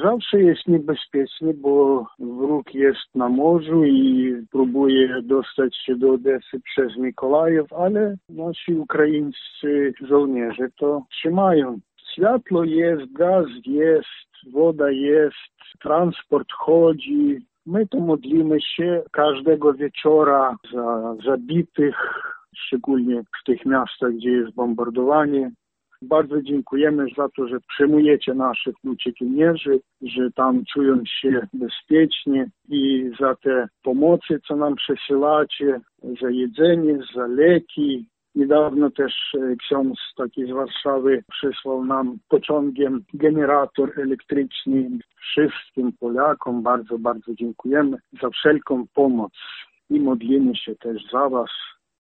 Zawsze jest niebezpiecznie, bo wróg jest na morzu i próbuje dostać się do Odesy przez Mikołajów, ale nasi ukraińscy żołnierze to trzymają. Światło jest, gaz jest, woda jest, transport chodzi. My to modlimy się każdego wieczora za zabitych, szczególnie w tych miastach, gdzie jest bombardowanie. Bardzo dziękujemy za to, że przyjmujecie naszych uciekinierzy, że tam czują się bezpiecznie i za te pomocy, co nam przesyłacie, za jedzenie, za leki. Niedawno też e, ksiądz taki z Warszawy przysłał nam pociągiem generator elektryczny. Wszystkim Polakom bardzo, bardzo dziękujemy za wszelką pomoc i modlimy się też za Was